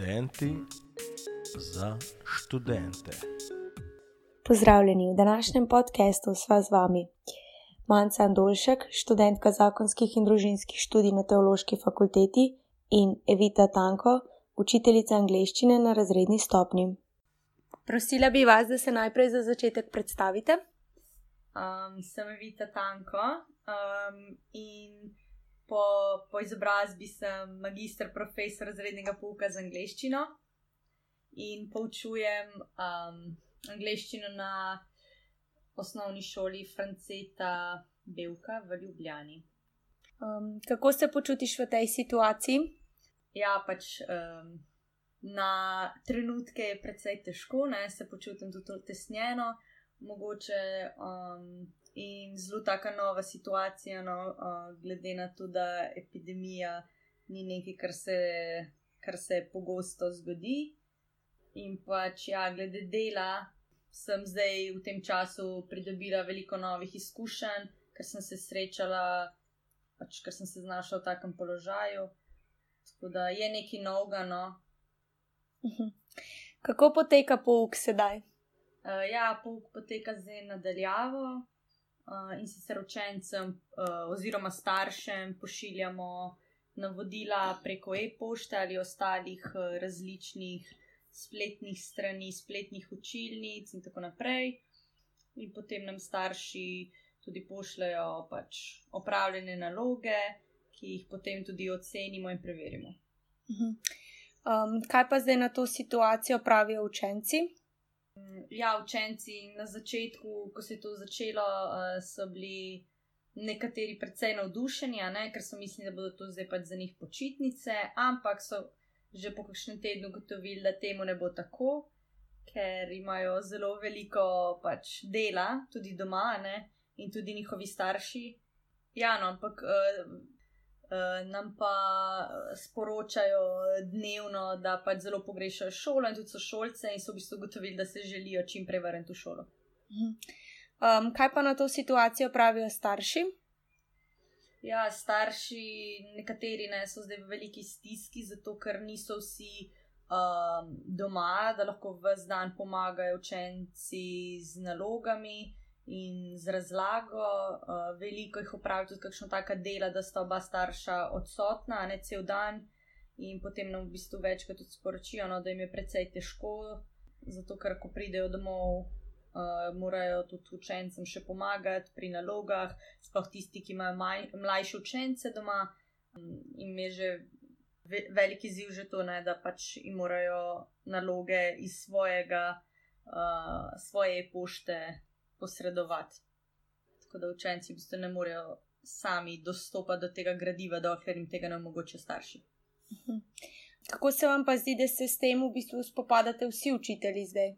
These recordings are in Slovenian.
Študenti za študente. Pozdravljeni v današnjem podkastu sva z vami. Manca Andolšek, študentka zakonskih in družinskih študij na Teološki fakulteti, in Evita Tanko, učiteljica angleščine na razredni stopni. Prosila bi vas, da se najprej za začetek predstavite. Um, sem Evita Tanko um, in po, po izobrazbi sem magistr profesor razrednega pouka za angleščino in poučujem um, angleščino na osnovni šoli Franceta Belka v Ljubljani. Um, kako se počutiš v tej situaciji? Ja, pač um, na trenutke je precej težko, ne se počutim tudi tesnjeno, mogoče um, in zelo taka nova situacija, no, uh, glede na to, da epidemija ni nekaj, kar se, kar se pogosto zgodi. In pač, ja, glede dela, sem zdaj v tem času pridobila veliko novih izkušenj, ker sem se srečala, pač, ker sem se znašla v takem položaju. Tako da je nekaj novega. No. Mhm. Kako poteka pouk sedaj? Uh, ja, pouk poteka zdaj nadaljavo. Uh, in sicer učencem uh, oziroma staršem pošiljamo navodila preko e-pošte ali ostalih uh, različnih spletnih strani, spletnih učilnic in tako naprej. In potem nam starši tudi pošljajo pač opravljene naloge, ki jih potem tudi ocenimo in preverimo. Um, kaj pa zdaj na to situacijo pravijo učenci? Ja, učenci na začetku, ko se je to začelo, uh, so bili nekateri precej navdušeni, ne? ker so mislili, da bodo to zdaj pač za njih počitnice, ampak so že po kakšnem tednu ugotovili, da temu ne bo tako, ker imajo zelo veliko pač dela, tudi doma ne? in tudi njihovi starši. Ja, no, ampak. Uh, nam pa sporočajo dnevno, da pač zelo pogrešajo šolo in tudi so šolce, in so v bistvu ugotovili, da se želijo čim prej vrniti v šolo. Um, kaj pa na to situacijo pravijo starši? Ja, starši, nekateri ne, so zdaj v veliki stiski, zato ker niso vsi um, doma, da lahko vse dan pomagajo učenci z nalogami in z razlago. Uh, veliko jih opravi tudi kakšno taka dela, da sta oba starša odsotna, ne cel dan, in potem nam v bistvu večkrat tudi sporočijo, no, da jim je precej težko, zato ker ko pridejo domov. Uh, morajo tudi učencem še pomagati pri nalogah, sploh tisti, ki imajo maj, mlajše učence doma. In je že ve, veliki ziv, že to, ne, da pač jim morajo naloge iz svojega, uh, svoje pošte posredovati. Tako da učenci v bistvu ne morejo sami dostopati do tega gradiva, dokler jim tega ne omogoča starši. Kako se vam pa zdi, da se s tem v bistvu spopadate vsi učitelji zdaj?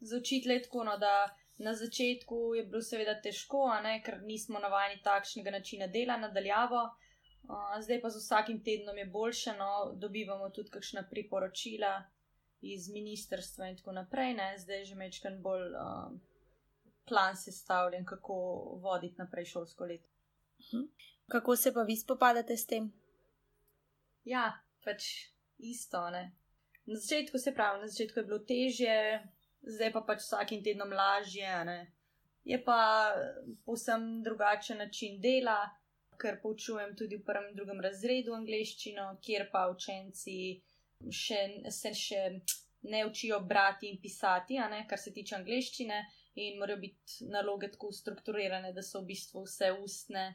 Za učitelje je tako, no, da na začetku je bilo seveda težko, ne, ker nismo navajeni takšnega načina dela nadaljavo. Uh, zdaj pa z vsakim tednom je boljše, no, dobivamo tudi kakšna priporočila iz ministrstva in tako naprej. Ne. Zdaj je že mečkan bolj uh, plan sestavljen, kako voditi naprej šolsko leto. Kako se pa vi spopadate s tem? Ja, pač isto. Ne? Na začetku se pravi, na začetku je bilo težje, zdaj pa pač vsakim tednom lažje. Ne? Je pa povsem drugačen način dela, ker poučujem tudi v prvem in drugem razredu angliščino, kjer pa učenci še, se še ne učijo brati in pisati, kar se tiče angliščine in morajo biti naloge tako strukturirane, da so v bistvu vse ustne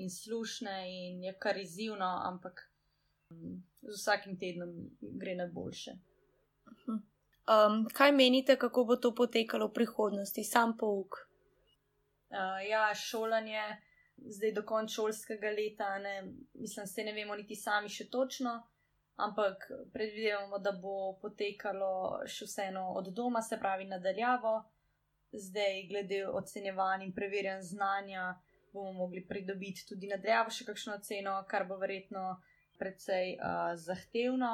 in slušne, in je kar izzivno, ampak um, z vsakim tednom gre na boljše. Um, kaj menite, kako bo to potekalo v prihodnosti, sam pouk? Uh, ja, šolanje, zdaj do konca šolskega leta, ne, mislim, se ne vemo niti sami še točno. Ampak predvidevamo, da bo potekalo še vseeno od doma, se pravi nadaljavo zdaj, glede ocenjevanja in preverjanja znanja, bomo mogli pridobiti tudi nadrejavo še kakšno oceno, kar bo verjetno precej uh, zahtevno.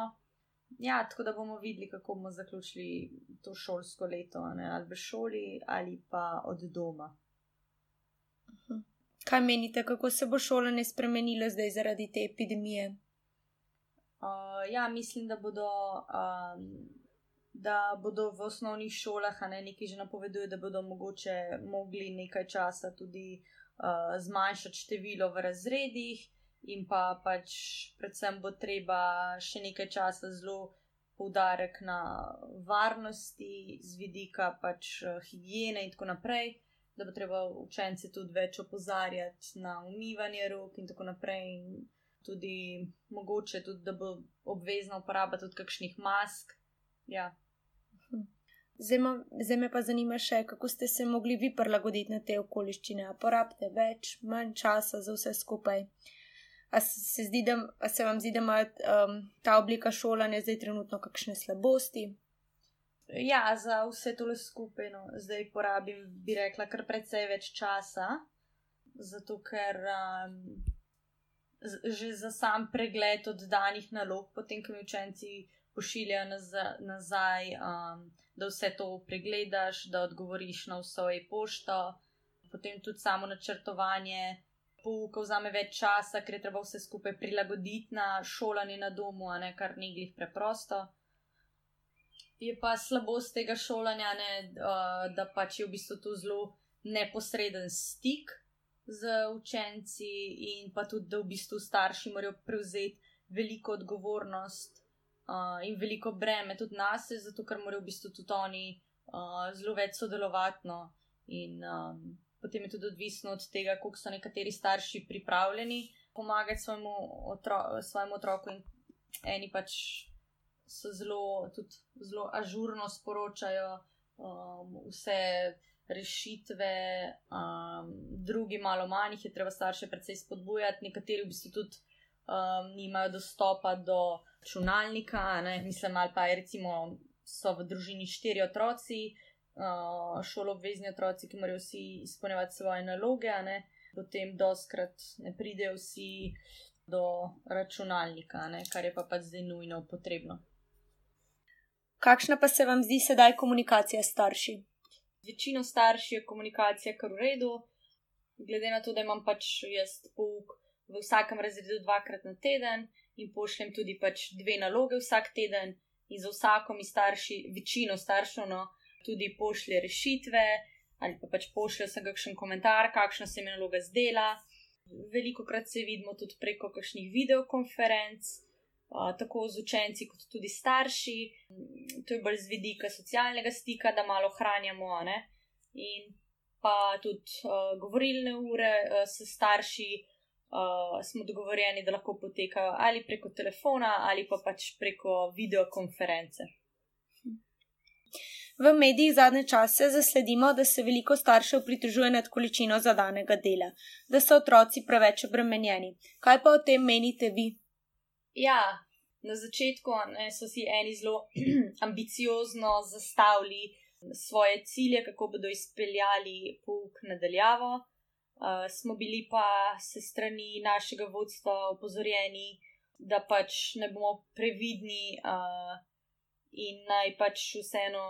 Ja, tako da bomo videli, kako bomo zaključili to šolsko leto, ne, ali v šoli ali pa od doma. Mhm. Kaj menite, kako se bo šolanje spremenilo zdaj zaradi te epidemije? Uh, ja, mislim, da bodo, um, da bodo v osnovnih šolah, a ne neki že napovedujejo, da bodo mogoče mogli nekaj časa tudi uh, zmanjšati število v razredih, in pa pač predvsem bo treba še nekaj časa zelo poudarek na varnosti, z vidika pač uh, higiene in tako naprej. Da bo treba učence tudi več opozarjati na umivanje rok in tako naprej. In tudi mogoče, tudi, da bo obvezna uporaba tudi kakšnih mask. Ja. Zdaj me pa zanima še, kako ste se mogli vi prilagoditi na te okoliščine. Porabite več, manj časa za vse skupaj. A se, zdi, da, a se vam zdi, da ima um, ta oblika šolanja zdaj trenutno kakšne slabosti? Ja, za vse tole skupaj, no, zdaj porabim, bi rekla, kar precej več časa, zato ker um, že za sam pregled oddanih nalog, potem, ko mi učenci pošiljajo nazaj, um, da vse to pregledaš, da odgovoriš na vso e-pošto, potem tudi samo načrtovanje. Pouka vzame več časa, ker je treba vse skupaj prilagoditi na šolanje na domu, a ne kar ni glih preprosto. Je pa slabost tega šolanja, ne, uh, da pač je v bistvu tu zelo neposreden stik z učenci, in pa tudi, da v bistvu starši morajo prevzeti veliko odgovornost uh, in veliko breme tudi nas, zato ker morajo v bistvu tudi oni uh, zelo več sodelovati. No, in um, potem je tudi odvisno od tega, koliko so nekateri starši pripravljeni pomagati svojemu, otro svojemu otroku, in eni pač so zelo, tudi zelo ažurno sporočajo um, vse rešitve, um, drugi malo manj je treba starše precej spodbujati, nekateri v bistvu tudi um, nimajo dostopa do računalnika, ne? mislim, ali pa recimo so v družini štiri otroci, uh, šoloobvezni otroci, ki morajo vsi izpolnjevati svoje naloge, ne? potem doskrat ne pridejo vsi do računalnika, ne? kar je pa pač zdaj nujno potrebno. Kakšna pa se vam zdi sedaj komunikacija s starši? večino staršev je komunikacija kar v redu, glede na to, da imam pač jaz pouk v vsakem razredu dvakrat na teden in pošljem tudi pač dve naloge vsak teden, in za vsako mi starši, večino staršev, no, tudi pošlje rešitve ali pa pač pošlje sem kakšen komentar, kakšna se mi naloga zdela. Veliko krat se vidimo tudi preko kakšnih videokonferenc tako z učenci, kot tudi starši. To je bolj z vidika socialnega stika, da malo hranjamo. Ne? In pa tudi uh, govorilne ure uh, s starši uh, smo dogovorjeni, da lahko potekajo ali preko telefona ali pa pač preko videokonference. V medijih zadnje čase zasledimo, da se veliko staršev pritožuje nad količino zadanega dela, da so otroci preveč obremenjeni. Kaj pa o tem menite vi? Ja, na začetku ne, so si eni zelo ambiciozno zastavili svoje cilje, kako bodo izpeljali pouk nadaljavo. Uh, smo bili pa se strani našega vodstva opozorjeni, da pač ne bomo previdni uh, in naj pač vseeno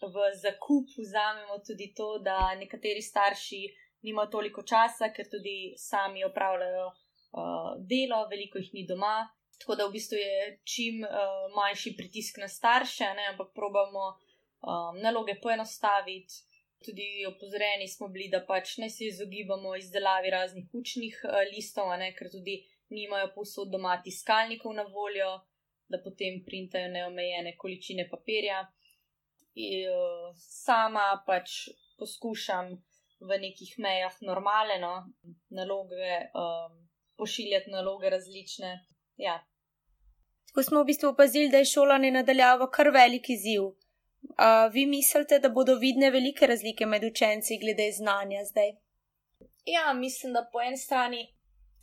v zakup vzamemo tudi to, da nekateri starši nimajo toliko časa, ker tudi sami opravljajo uh, delo, veliko jih ni doma. Tako da v bistvu je čim uh, manjši pritisk na starše, ne, ampak probamo um, naloge poenostaviti. Tudi opozorjeni smo bili, da pač ne se izogibamo izdelavi raznih učnih uh, listov, ne, ker tudi nimajo posod doma tiskalnikov na voljo, da potem printajo neomejene količine papirja. In, uh, sama pač poskušam v nekih mejah normalno naloge, um, pošiljati naloge različne. Ja, Tako smo v bistvu opazili, da je šolanje nadaljavo kar velik izziv. Uh, vi mislite, da bodo vidne velike razlike med učenci glede znanja zdaj? Ja, mislim, da po eni strani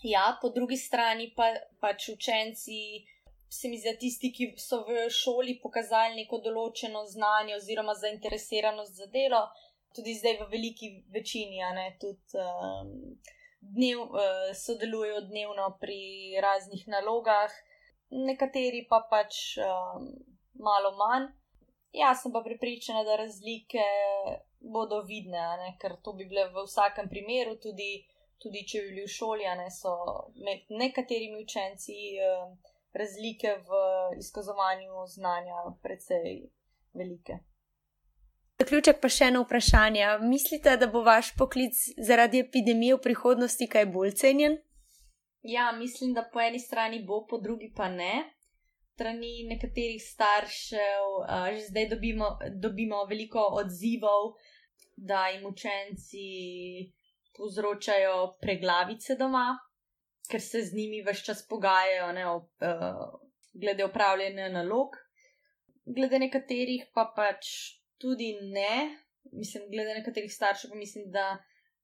ja, po drugi strani pa pač učenci. Se mi zdi, tisti, ki so v šoli pokazali neko določeno znanje oziroma zainteresiranost za delo, tudi zdaj v veliki večini, ne, tudi um, dnev, uh, sodelujo dnevno pri raznih nalogah nekateri pa pač um, malo manj. Jaz sem pa pripričana, da razlike bodo vidne, ne? ker to bi bile v vsakem primeru, tudi, tudi če bi bili v šoli, ne so med nekaterimi učenci um, razlike v izkazovanju znanja precej velike. Zaključek pa še eno vprašanje. Mislite, da bo vaš poklic zaradi epidemije v prihodnosti kaj bolj cenjen? Ja, mislim, da po eni strani bo, po drugi pa ne. Strani nekaterih staršev uh, že zdaj dobimo, dobimo veliko odzivov, da jim učenci povzročajo preglavice doma, ker se z njimi vse čas pogajajo ne, o, uh, glede upravljanja nalog. Glede nekaterih pa pač tudi ne, mislim, glede nekaterih staršev, pa mislim, da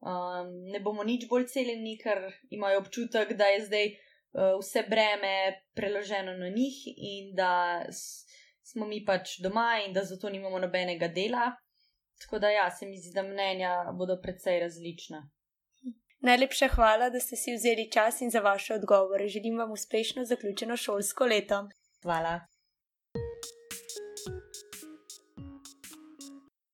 um, ne bomo nič bolj celjeni, ker imajo občutek, da je zdaj vse breme preloženo na njih in da smo mi pač doma in da zato nimamo nobenega dela. Tako da, ja, se mi zdi, da mnenja bodo precej različna. Najlepša hvala, da ste si vzeli čas in za vaše odgovore. Želim vam uspešno zaključeno šolsko leto. Hvala.